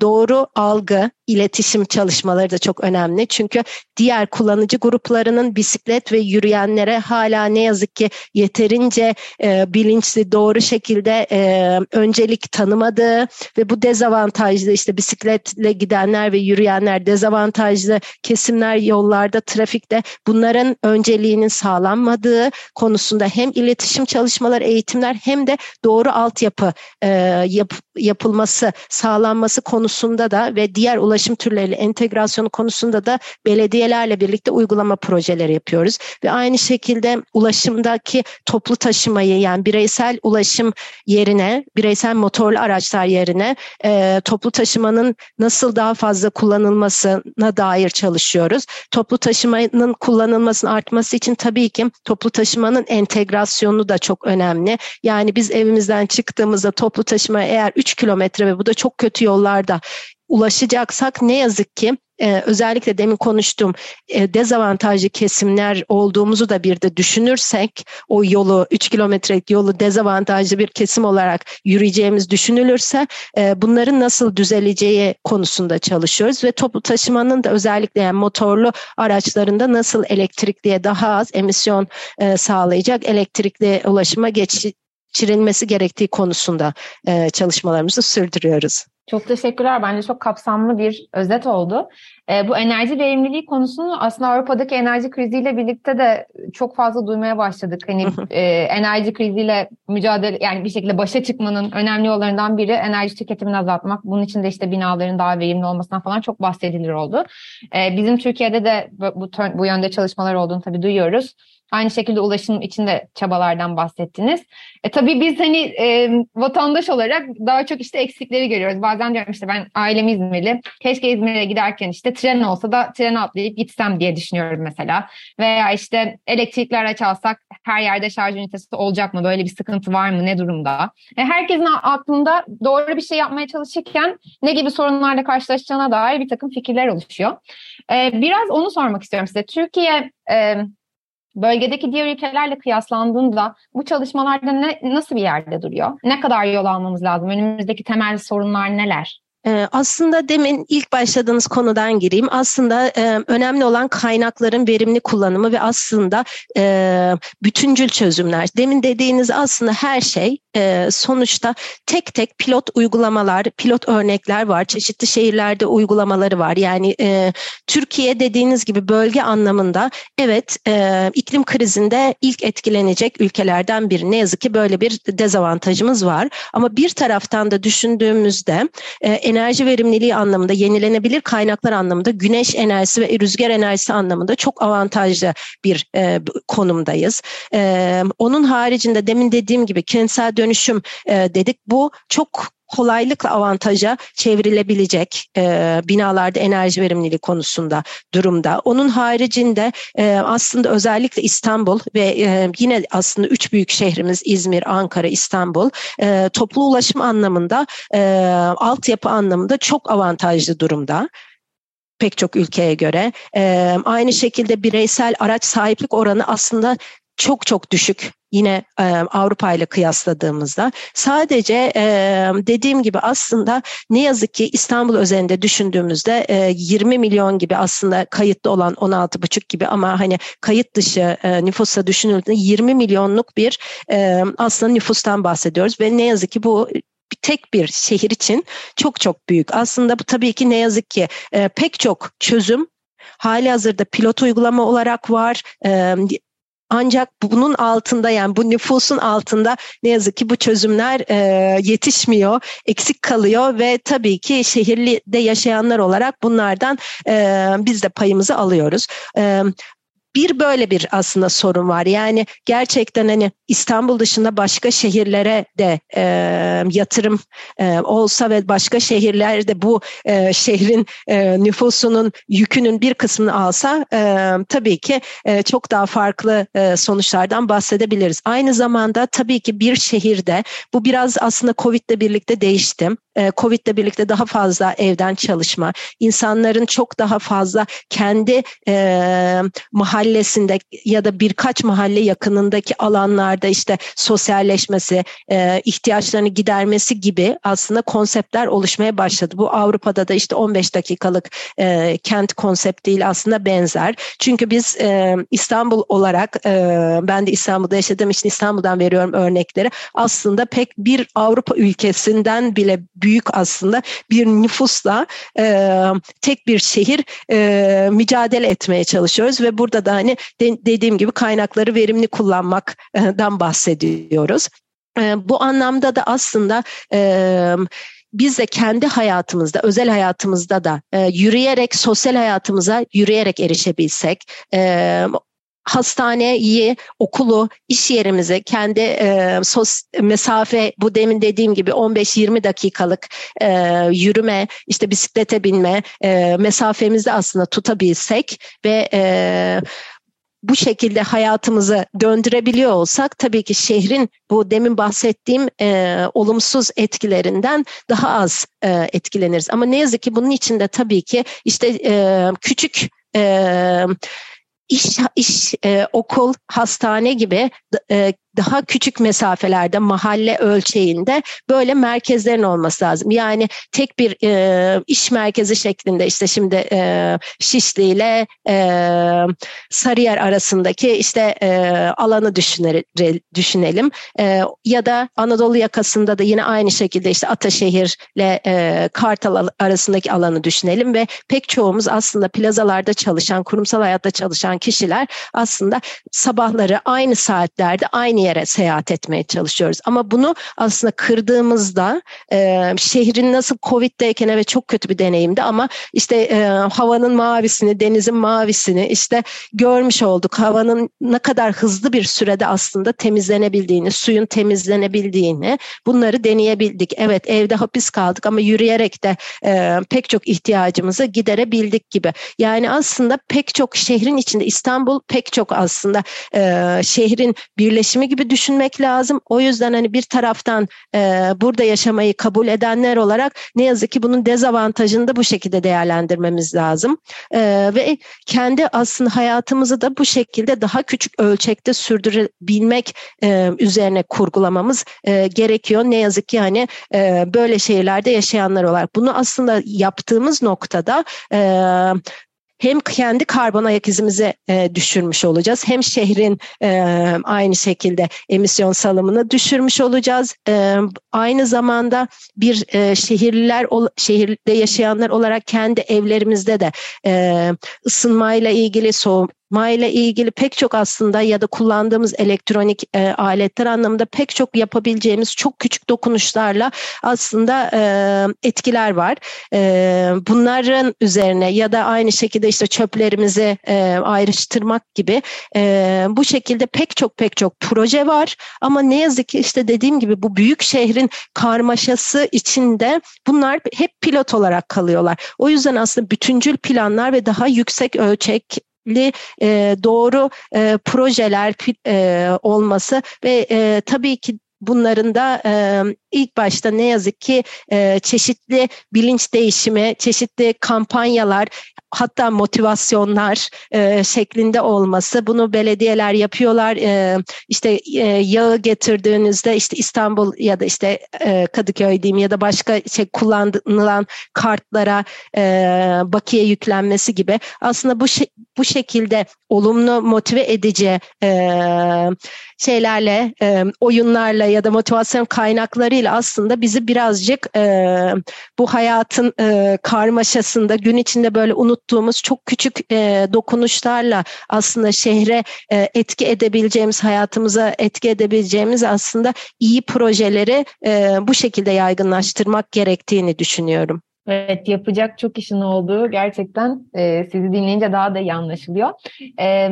doğru algı, iletişim çalışmaları da çok önemli. Çünkü diğer kullanıcı gruplarının bisiklet ve yürüyenlere hala ne yazık ki yeterince e, bilinçli doğru şekilde e, öncelik tanımadığı ve bu dezavantajlı işte bisikletle gidenler ve yürüyenler dezavantajlı kesimler yollarda trafikte bunların önceliğinin sağlanmadığı konusunda hem iletişim çalışmaları eğitimler hem de doğru altyapı e, yap, yapılması sağlanması konusunda da ve diğer ulaşım türleriyle entegrasyonu konusunda da belediyelerle birlikte uygulama projeleri yapıyoruz. Ve aynı şekilde ulaşımdaki toplu taşımayı yani bireysel ulaşım yerine, bireysel motorlu araçlar yerine e, toplu taşımanın nasıl daha fazla kullanılmasına dair çalışıyoruz. Toplu taşımanın kullanılmasının artması için tabii ki toplu taşımanın entegrasyonu da çok önemli. Yani biz evimizden çıktığımızda toplu taşıma eğer 3 kilometre ve bu da çok kötü yollarda ulaşacaksak ne yazık ki e, özellikle demin konuştuğum e, dezavantajlı kesimler olduğumuzu da bir de düşünürsek o yolu 3 kilometrelik yolu dezavantajlı bir kesim olarak yürüyeceğimiz düşünülürse e, bunların nasıl düzeleceği konusunda çalışıyoruz ve toplu taşımanın da özellikle yani motorlu araçlarında nasıl elektrikliye daha az emisyon e, sağlayacak elektrikli ulaşıma geçirilmesi gerektiği konusunda e, çalışmalarımızı sürdürüyoruz. Çok teşekkürler. Bence çok kapsamlı bir özet oldu. E, bu enerji verimliliği konusunu aslında Avrupa'daki enerji kriziyle birlikte de çok fazla duymaya başladık. Hani e, enerji kriziyle mücadele yani bir şekilde başa çıkmanın önemli yollarından biri enerji tüketimini azaltmak. Bunun için de işte binaların daha verimli olmasından falan çok bahsedilir oldu. E, bizim Türkiye'de de bu, bu, bu yönde çalışmalar olduğunu tabii duyuyoruz. Aynı şekilde ulaşım için de çabalardan bahsettiniz. E, tabii biz hani e, vatandaş olarak daha çok işte eksikleri görüyoruz. Bazen diyorum işte ben ailem İzmirli. Keşke İzmir'e giderken işte tren olsa da trene atlayıp gitsem diye düşünüyorum mesela. Veya işte elektrikli araç alsak her yerde şarj ünitesi olacak mı? Böyle bir sıkıntı var mı? Ne durumda? E, herkesin aklında doğru bir şey yapmaya çalışırken ne gibi sorunlarla karşılaşacağına dair bir takım fikirler oluşuyor. E, biraz onu sormak istiyorum size. Türkiye e, bölgedeki diğer ülkelerle kıyaslandığında bu çalışmalarda ne, nasıl bir yerde duruyor? Ne kadar yol almamız lazım? Önümüzdeki temel sorunlar neler? Ee, aslında demin ilk başladığınız konudan gireyim. Aslında e, önemli olan kaynakların verimli kullanımı ve aslında e, bütüncül çözümler. Demin dediğiniz aslında her şey e, sonuçta tek tek pilot uygulamalar, pilot örnekler var. Çeşitli şehirlerde uygulamaları var. Yani Türkiye dediğiniz gibi bölge anlamında evet iklim krizinde ilk etkilenecek ülkelerden biri. Ne yazık ki böyle bir dezavantajımız var. Ama bir taraftan da düşündüğümüzde e, enerji verimliliği anlamında, yenilenebilir kaynaklar anlamında, güneş enerjisi ve rüzgar enerjisi anlamında çok avantajlı bir e, konumdayız. E, onun haricinde demin dediğim gibi kentsel dönüşüm e, dedik. Bu çok kolaylıkla avantaja çevrilebilecek e, binalarda enerji verimliliği konusunda durumda. Onun haricinde e, aslında özellikle İstanbul ve e, yine aslında üç büyük şehrimiz İzmir, Ankara, İstanbul e, toplu ulaşım anlamında, e, altyapı anlamında çok avantajlı durumda pek çok ülkeye göre. E, aynı şekilde bireysel araç sahiplik oranı aslında çok çok düşük yine e, Avrupa ile kıyasladığımızda sadece e, dediğim gibi aslında ne yazık ki İstanbul özelinde düşündüğümüzde e, 20 milyon gibi aslında kayıtlı olan 16,5 gibi ama hani kayıt dışı e, nüfusa düşünüldüğünde 20 milyonluk bir e, aslında nüfustan bahsediyoruz ve ne yazık ki bu tek bir şehir için çok çok büyük. Aslında bu tabii ki ne yazık ki e, pek çok çözüm hali hazırda pilot uygulama olarak var. E, ancak bunun altında yani bu nüfusun altında ne yazık ki bu çözümler e, yetişmiyor, eksik kalıyor ve tabii ki şehirde yaşayanlar olarak bunlardan e, biz de payımızı alıyoruz. E, bir böyle bir aslında sorun var. Yani gerçekten hani İstanbul dışında başka şehirlere de e, yatırım e, olsa ve başka şehirlerde bu e, şehrin e, nüfusunun yükünün bir kısmını alsa e, tabii ki e, çok daha farklı e, sonuçlardan bahsedebiliriz. Aynı zamanda tabii ki bir şehirde bu biraz aslında Covid ile birlikte değişti. E, Covid ile birlikte daha fazla evden çalışma, insanların çok daha fazla kendi e, mahallesinde ya da birkaç mahalle yakınındaki alanlarda işte sosyalleşmesi, e, ihtiyaçlarını gidermesi gibi aslında konseptler oluşmaya başladı. Bu Avrupa'da da işte 15 dakikalık e, kent konseptiyle aslında benzer. Çünkü biz e, İstanbul olarak e, ben de İstanbul'da yaşadığım için İstanbul'dan veriyorum örnekleri. Aslında pek bir Avrupa ülkesinden bile büyük aslında bir nüfusla e, tek bir şehir e, mücadele etmeye çalışıyoruz ve burada da hani de, dediğim gibi kaynakları verimli kullanmaktan bahsediyoruz. E, bu anlamda da aslında e, biz de kendi hayatımızda, özel hayatımızda da e, yürüyerek, sosyal hayatımıza yürüyerek erişebilsek, e, hastaneyi, okulu, iş yerimizi kendi e, sos, mesafe bu demin dediğim gibi 15-20 dakikalık e, yürüme, işte bisiklete binme e, mesafemizde aslında tutabilsek ve e, bu şekilde hayatımızı döndürebiliyor olsak tabii ki şehrin bu demin bahsettiğim e, olumsuz etkilerinden daha az e, etkileniriz. Ama ne yazık ki bunun içinde tabii ki işte e, küçük e, iş, iş e, okul, hastane gibi e, daha küçük mesafelerde mahalle ölçeğinde böyle merkezlerin olması lazım. Yani tek bir e, iş merkezi şeklinde işte şimdi e, Şişli ile e, Sarıyer arasındaki işte e, alanı düşüner, düşünelim. E, ya da Anadolu yakasında da yine aynı şekilde işte Ataşehir ile e, Kartal arasındaki alanı düşünelim ve pek çoğumuz aslında plazalarda çalışan, kurumsal hayatta çalışan kişiler aslında sabahları aynı saatlerde aynı yere seyahat etmeye çalışıyoruz. Ama bunu aslında kırdığımızda e, şehrin nasıl Covid'deyken evet çok kötü bir deneyimdi ama işte e, havanın mavisini, denizin mavisini işte görmüş olduk. Havanın ne kadar hızlı bir sürede aslında temizlenebildiğini, suyun temizlenebildiğini bunları deneyebildik. Evet evde hapis kaldık ama yürüyerek de e, pek çok ihtiyacımızı giderebildik gibi. Yani aslında pek çok şehrin içinde İstanbul pek çok aslında e, şehrin birleşimi gibi düşünmek lazım. O yüzden hani bir taraftan e, burada yaşamayı kabul edenler olarak ne yazık ki bunun dezavantajını da bu şekilde değerlendirmemiz lazım. E, ve kendi aslında hayatımızı da bu şekilde daha küçük ölçekte sürdürebilmek e, üzerine kurgulamamız e, gerekiyor. Ne yazık ki hani e, böyle şehirlerde yaşayanlar olarak. Bunu aslında yaptığımız noktada e, hem kendi karbon ayak izimizi e, düşürmüş olacağız hem şehrin e, aynı şekilde emisyon salımını düşürmüş olacağız. E, aynı zamanda bir e, şehirliler şehirde yaşayanlar olarak kendi evlerimizde de e, ısınmayla ilgili soğuk ile ilgili pek çok aslında ya da kullandığımız elektronik e, aletler anlamında pek çok yapabileceğimiz çok küçük dokunuşlarla aslında e, etkiler var. E, bunların üzerine ya da aynı şekilde işte çöplerimizi e, ayrıştırmak gibi e, bu şekilde pek çok pek çok proje var. Ama ne yazık ki işte dediğim gibi bu büyük şehrin karmaşası içinde bunlar hep pilot olarak kalıyorlar. O yüzden aslında bütüncül planlar ve daha yüksek ölçek e, doğru e, projeler e, olması ve e, tabii ki bunların da e, ilk başta ne yazık ki e, çeşitli bilinç değişimi, çeşitli kampanyalar, hatta motivasyonlar e, şeklinde olması. Bunu belediyeler yapıyorlar. E, işte e, yağı getirdiğinizde işte İstanbul ya da işte e, Kadıköy diyeyim ya da başka şey kullanılan kartlara e, bakiye yüklenmesi gibi. Aslında bu bu şekilde olumlu motive edici e, şeylerle, e, oyunlarla ya da motivasyon kaynaklarıyla aslında bizi birazcık e, bu hayatın e, karmaşasında gün içinde böyle unuttuğumuz çok küçük e, dokunuşlarla aslında şehre e, etki edebileceğimiz, hayatımıza etki edebileceğimiz aslında iyi projeleri e, bu şekilde yaygınlaştırmak gerektiğini düşünüyorum. Evet yapacak çok işin olduğu gerçekten e, sizi dinleyince daha da iyi anlaşılıyor. E,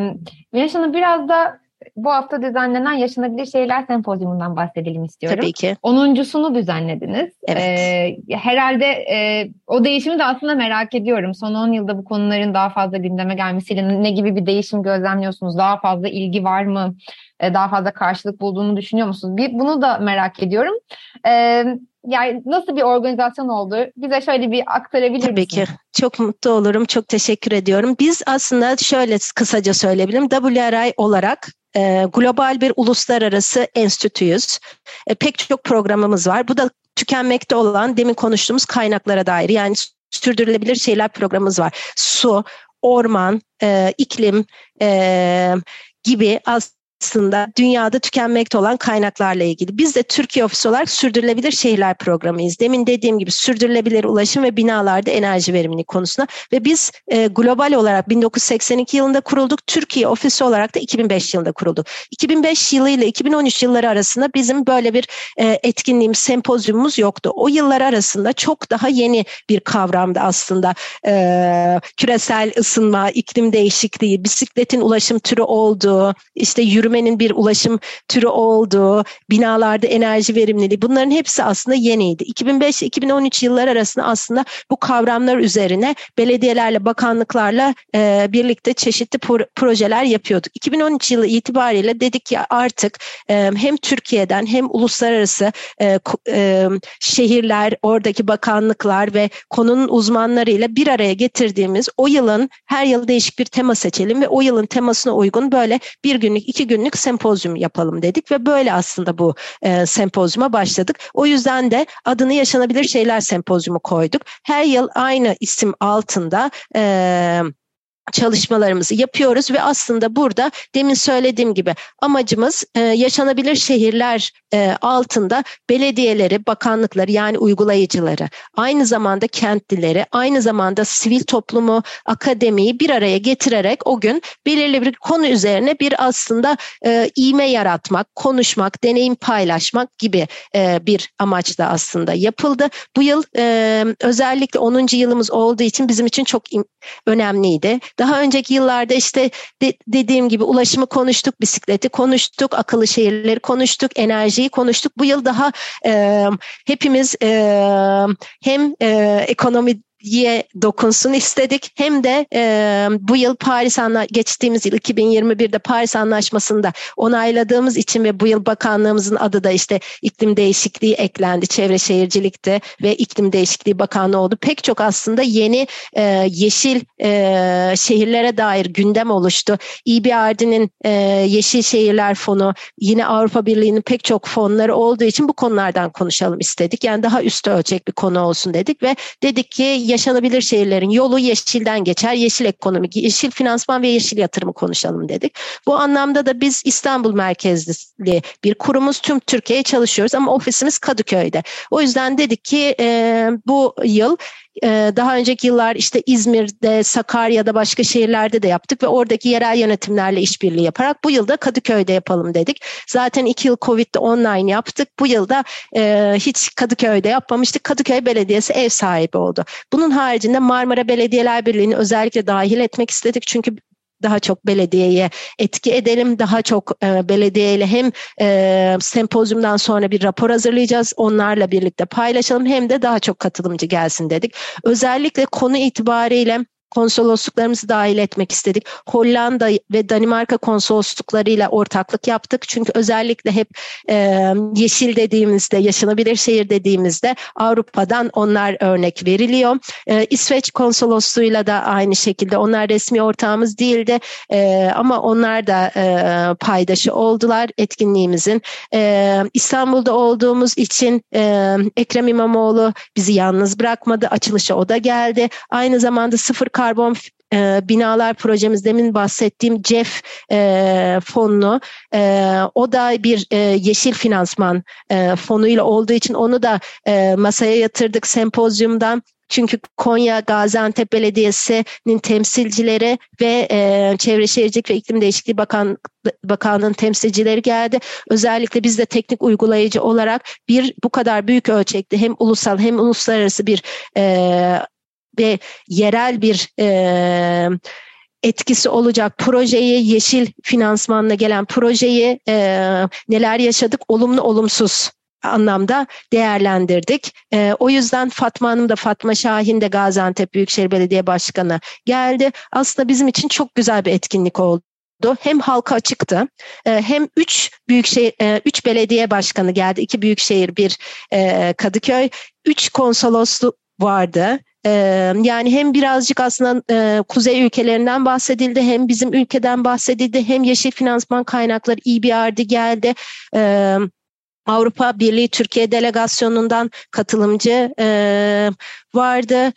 Miraç Hanım biraz da bu hafta düzenlenen Yaşanabilir Şehirler Sempozyumundan bahsedelim istiyorum. Tabii ki. Onuncusunu düzenlediniz. Evet. Ee, herhalde e, o değişimi de aslında merak ediyorum. Son 10 yılda bu konuların daha fazla gündeme gelmesiyle ne gibi bir değişim gözlemliyorsunuz? Daha fazla ilgi var mı? Ee, daha fazla karşılık bulduğunu düşünüyor musunuz? Bir, bunu da merak ediyorum. Ee, yani nasıl bir organizasyon oldu? Bize şöyle bir aktarabilir Tabii misiniz? ki. Çok mutlu olurum. Çok teşekkür ediyorum. Biz aslında şöyle kısaca söyleyebilirim. WRI olarak e, global bir uluslararası enstitüyüz. E, pek çok programımız var. Bu da tükenmekte olan demin konuştuğumuz kaynaklara dair yani sürdürülebilir şeyler programımız var. Su, orman, e, iklim e, gibi az aslında dünyada tükenmekte olan kaynaklarla ilgili. Biz de Türkiye Ofisi olarak Sürdürülebilir Şehirler Programı'yız. Demin dediğim gibi sürdürülebilir ulaşım ve binalarda enerji verimliliği konusunda ve biz e, global olarak 1982 yılında kurulduk. Türkiye Ofisi olarak da 2005 yılında kurulduk. 2005 yılı ile 2013 yılları arasında bizim böyle bir e, etkinliğimiz, sempozyumumuz yoktu. O yıllar arasında çok daha yeni bir kavramdı aslında. E, küresel ısınma, iklim değişikliği, bisikletin ulaşım türü olduğu, işte yürüme yürümenin bir ulaşım türü olduğu, binalarda enerji verimliliği bunların hepsi aslında yeniydi. 2005-2013 yıllar arasında aslında bu kavramlar üzerine belediyelerle, bakanlıklarla e, birlikte çeşitli projeler yapıyorduk. 2013 yılı itibariyle dedik ki artık e, hem Türkiye'den hem uluslararası e, e, şehirler, oradaki bakanlıklar ve konunun uzmanlarıyla bir araya getirdiğimiz o yılın her yıl değişik bir tema seçelim ve o yılın temasına uygun böyle bir günlük, iki günlük günlük sempozyum yapalım dedik ve böyle aslında bu e, sempozyuma başladık. O yüzden de adını Yaşanabilir Şeyler Sempozyumu koyduk. Her yıl aynı isim altında e, çalışmalarımızı yapıyoruz ve aslında burada demin söylediğim gibi amacımız e, yaşanabilir şehirler e, altında belediyeleri, bakanlıkları yani uygulayıcıları, aynı zamanda kentlileri, aynı zamanda sivil toplumu, akademiyi bir araya getirerek o gün belirli bir konu üzerine bir aslında e, iğme yaratmak, konuşmak, deneyim paylaşmak gibi e, bir amaçla aslında yapıldı. Bu yıl e, özellikle 10. yılımız olduğu için bizim için çok önemliydi. Daha önceki yıllarda işte de, dediğim gibi ulaşımı konuştuk, bisikleti konuştuk, akıllı şehirleri konuştuk, enerjiyi konuştuk. Bu yıl daha e, hepimiz e, hem e, ekonomi ye dokunsun istedik. Hem de e, bu yıl Paris Anla geçtiğimiz yıl 2021'de Paris Anlaşması'nda onayladığımız için ve bu yıl bakanlığımızın adı da işte iklim değişikliği eklendi. Çevre şehircilikte ve iklim değişikliği bakanlığı oldu. Pek çok aslında yeni e, yeşil e, şehirlere dair gündem oluştu. EBRD'nin e, Yeşil Şehirler Fonu yine Avrupa Birliği'nin pek çok fonları olduğu için bu konulardan konuşalım istedik. Yani daha üst ölçek bir konu olsun dedik ve dedik ki yaşanabilir şehirlerin yolu yeşilden geçer. Yeşil ekonomi, yeşil finansman ve yeşil yatırımı konuşalım dedik. Bu anlamda da biz İstanbul merkezli bir kurumuz. Tüm Türkiye'ye çalışıyoruz ama ofisimiz Kadıköy'de. O yüzden dedik ki e, bu yıl daha önceki yıllar işte İzmir'de, Sakarya'da başka şehirlerde de yaptık ve oradaki yerel yönetimlerle işbirliği yaparak bu yılda Kadıköy'de yapalım dedik. Zaten iki yıl Covid'de online yaptık. Bu yılda e, hiç Kadıköy'de yapmamıştık. Kadıköy Belediyesi ev sahibi oldu. Bunun haricinde Marmara Belediyeler Birliği'ni özellikle dahil etmek istedik. Çünkü daha çok belediyeye etki edelim. Daha çok e, belediyeyle hem e, sempozyumdan sonra bir rapor hazırlayacağız. Onlarla birlikte paylaşalım hem de daha çok katılımcı gelsin dedik. Özellikle konu itibariyle konsolosluklarımızı dahil etmek istedik. Hollanda ve Danimarka konsolosluklarıyla ortaklık yaptık. Çünkü özellikle hep e, yeşil dediğimizde, yaşanabilir şehir dediğimizde Avrupa'dan onlar örnek veriliyor. E, İsveç konsolosluğuyla da aynı şekilde onlar resmi ortağımız değildi e, ama onlar da e, paydaşı oldular etkinliğimizin. E, İstanbul'da olduğumuz için e, Ekrem İmamoğlu bizi yalnız bırakmadı. Açılışa o da geldi. Aynı zamanda sıfır karbon e, binalar projemiz demin bahsettiğim CEF e, fonunu e, o da bir e, yeşil finansman e, fonuyla olduğu için onu da e, masaya yatırdık sempozyumdan. Çünkü Konya Gaziantep Belediyesi'nin temsilcileri ve e, Çevre Şehircilik ve İklim Değişikliği Bakan, Bakanlığı'nın temsilcileri geldi. Özellikle biz de teknik uygulayıcı olarak bir bu kadar büyük ölçekli hem ulusal hem uluslararası bir e, ve yerel bir e, etkisi olacak. Projeyi, yeşil finansmanla gelen projeyi e, neler yaşadık, olumlu olumsuz anlamda değerlendirdik. E, o yüzden Fatma Hanım da Fatma Şahin de Gaziantep Büyükşehir Belediye Başkanı geldi. Aslında bizim için çok güzel bir etkinlik oldu. Hem halka açıktı hem üç büyükşehir e, üç belediye başkanı geldi. İki büyükşehir bir Kadıköy. Üç konsolosluk vardı yani hem birazcık aslında kuzey ülkelerinden bahsedildi hem bizim ülkeden bahsedildi hem yeşil finansman kaynakları EBRD geldi. Avrupa Birliği Türkiye delegasyonundan katılımcı e, vardı.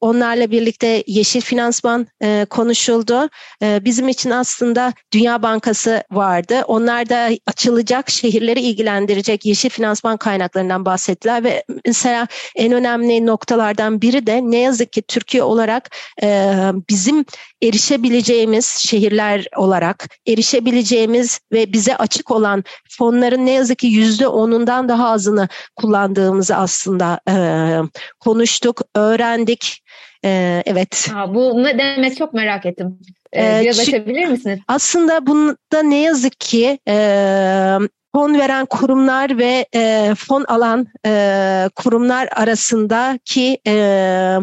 Onlarla birlikte yeşil finansman konuşuldu. Bizim için aslında Dünya Bankası vardı. Onlar da açılacak şehirleri ilgilendirecek yeşil finansman kaynaklarından bahsettiler ve mesela en önemli noktalardan biri de ne yazık ki Türkiye olarak bizim erişebileceğimiz şehirler olarak erişebileceğimiz ve bize açık olan fonların ne yazık ki yüzde onundan daha azını kullandığımızı aslında konuştuk, öğrendik. E, evet. Aa, bu ne demek çok merak ettim. Ee, biraz açabilir misiniz? Aslında bunda ne yazık ki e, fon veren kurumlar ve e, fon alan e, kurumlar arasındaki e,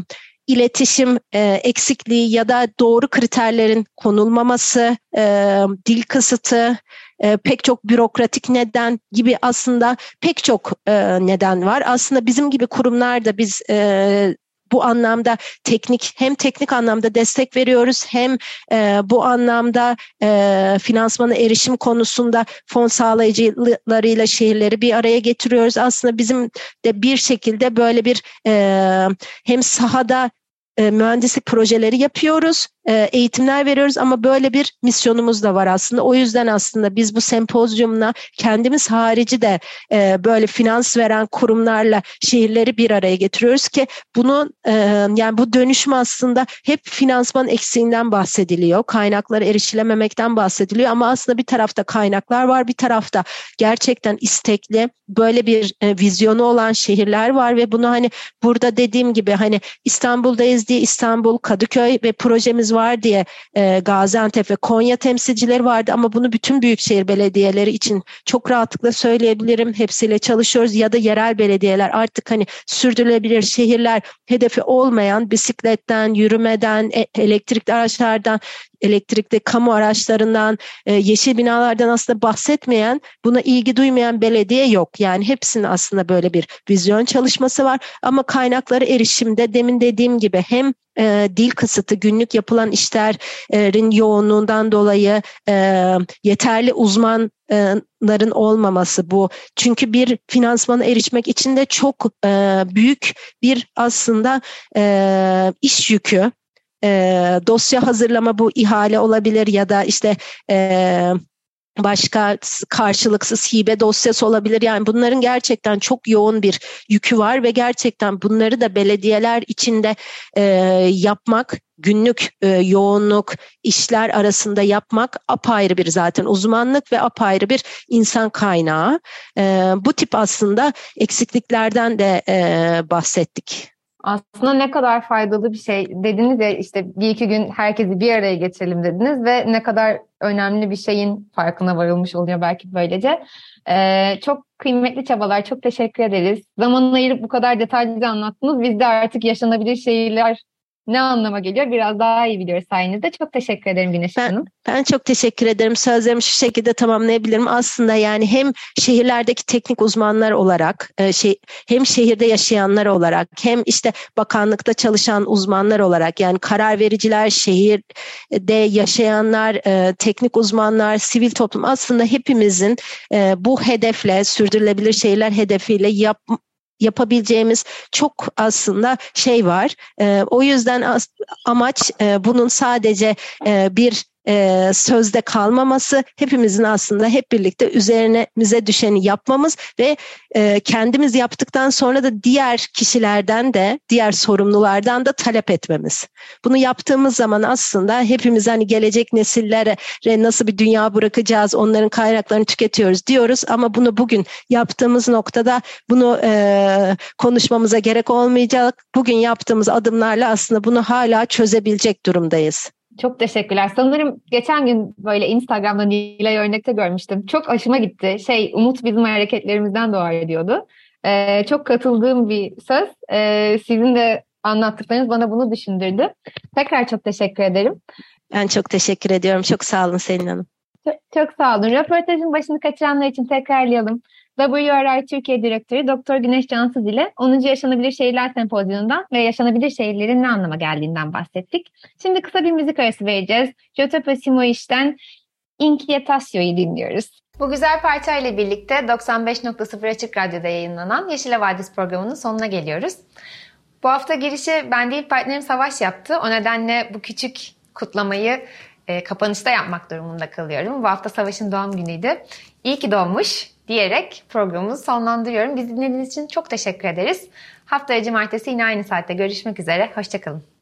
iletişim e, eksikliği ya da doğru kriterlerin konulmaması, e, dil kısıtı, e, pek çok bürokratik neden gibi aslında pek çok e, neden var. Aslında bizim gibi kurumlar da biz e, bu anlamda teknik hem teknik anlamda destek veriyoruz hem e, bu anlamda e, finansmana erişim konusunda fon sağlayıcılarıyla şehirleri bir araya getiriyoruz. Aslında bizim de bir şekilde böyle bir e, hem sahada e, mühendislik projeleri yapıyoruz, eğitimler veriyoruz ama böyle bir misyonumuz da var aslında. O yüzden aslında biz bu sempozyumla kendimiz harici de e, böyle finans veren kurumlarla şehirleri bir araya getiriyoruz ki bunu e, yani bu dönüşüm aslında hep finansman eksiğinden bahsediliyor. Kaynaklara erişilememekten bahsediliyor ama aslında bir tarafta kaynaklar var, bir tarafta gerçekten istekli böyle bir e, vizyonu olan şehirler var ve bunu hani burada dediğim gibi hani İstanbul'dayız diye İstanbul, Kadıköy ve projemiz var diye e, Gaziantep ve Konya temsilcileri vardı. Ama bunu bütün büyükşehir belediyeleri için çok rahatlıkla söyleyebilirim. Hepsiyle çalışıyoruz. Ya da yerel belediyeler. Artık hani sürdürülebilir şehirler hedefi olmayan bisikletten, yürümeden, e, elektrikli araçlardan elektrikli kamu araçlarından, e, yeşil binalardan aslında bahsetmeyen, buna ilgi duymayan belediye yok. Yani hepsinin aslında böyle bir vizyon çalışması var. Ama kaynakları erişimde demin dediğim gibi hem e, dil kısıtı, günlük yapılan işlerin yoğunluğundan dolayı e, yeterli uzmanların olmaması bu. Çünkü bir finansmana erişmek için de çok e, büyük bir aslında e, iş yükü e, dosya hazırlama bu ihale olabilir ya da işte e, başka karşılıksız hibe dosyası olabilir. Yani bunların gerçekten çok yoğun bir yükü var ve gerçekten bunları da belediyeler içinde e, yapmak günlük e, yoğunluk işler arasında yapmak apayrı bir zaten uzmanlık ve apayrı bir insan kaynağı. E, bu tip aslında eksikliklerden de e, bahsettik aslında ne kadar faydalı bir şey dediniz ya işte bir iki gün herkesi bir araya getirelim dediniz ve ne kadar önemli bir şeyin farkına varılmış oluyor belki böylece. Ee, çok kıymetli çabalar, çok teşekkür ederiz. Zaman ayırıp bu kadar detaylıca anlattınız. Biz de artık yaşanabilir şeyler ne anlama geliyor biraz daha iyi biliyoruz sayenizde. Çok teşekkür ederim Güneş ben, Hanım. Ben çok teşekkür ederim. Sözlerimi şu şekilde tamamlayabilirim. Aslında yani hem şehirlerdeki teknik uzmanlar olarak e, şey, hem şehirde yaşayanlar olarak hem işte bakanlıkta çalışan uzmanlar olarak yani karar vericiler, şehirde yaşayanlar, e, teknik uzmanlar, sivil toplum aslında hepimizin e, bu hedefle sürdürülebilir şehirler hedefiyle yap, yapabileceğimiz çok aslında şey var. E, o yüzden as, amaç e, bunun sadece e, bir e, sözde kalmaması, hepimizin aslında hep birlikte üzerine bize düşeni yapmamız ve e, kendimiz yaptıktan sonra da diğer kişilerden de, diğer sorumlulardan da talep etmemiz. Bunu yaptığımız zaman aslında hepimiz hani gelecek nesillere nasıl bir dünya bırakacağız, onların kaynaklarını tüketiyoruz diyoruz ama bunu bugün yaptığımız noktada bunu e, konuşmamıza gerek olmayacak. Bugün yaptığımız adımlarla aslında bunu hala çözebilecek durumdayız. Çok teşekkürler. Sanırım geçen gün böyle Instagram'da Nilay örnekte görmüştüm. Çok aşıma gitti. Şey, umut bizim hareketlerimizden doğar diyordu. Ee, çok katıldığım bir söz. Ee, sizin de anlattıklarınız bana bunu düşündürdü. Tekrar çok teşekkür ederim. Ben çok teşekkür ediyorum. Çok sağ olun Selin Hanım. Çok, çok sağ olun. Röportajın başını kaçıranlar için tekrarlayalım. WRI Türkiye Direktörü Doktor Güneş Cansız ile 10. Yaşanabilir Şehirler Sempozyumundan ve yaşanabilir şehirlerin ne anlama geldiğinden bahsettik. Şimdi kısa bir müzik arası vereceğiz. Giuseppe Simoiş'ten Inquietatio'yu dinliyoruz. Bu güzel parçayla birlikte 95.0 Açık Radyo'da yayınlanan Yeşil Havadis programının sonuna geliyoruz. Bu hafta girişi ben değil partnerim Savaş yaptı. O nedenle bu küçük kutlamayı e, kapanışta yapmak durumunda kalıyorum. Bu hafta Savaş'ın doğum günüydü. İyi ki doğmuş diyerek programımızı sonlandırıyorum. Bizi dinlediğiniz için çok teşekkür ederiz. Haftaya cumartesi yine aynı saatte görüşmek üzere. Hoşçakalın.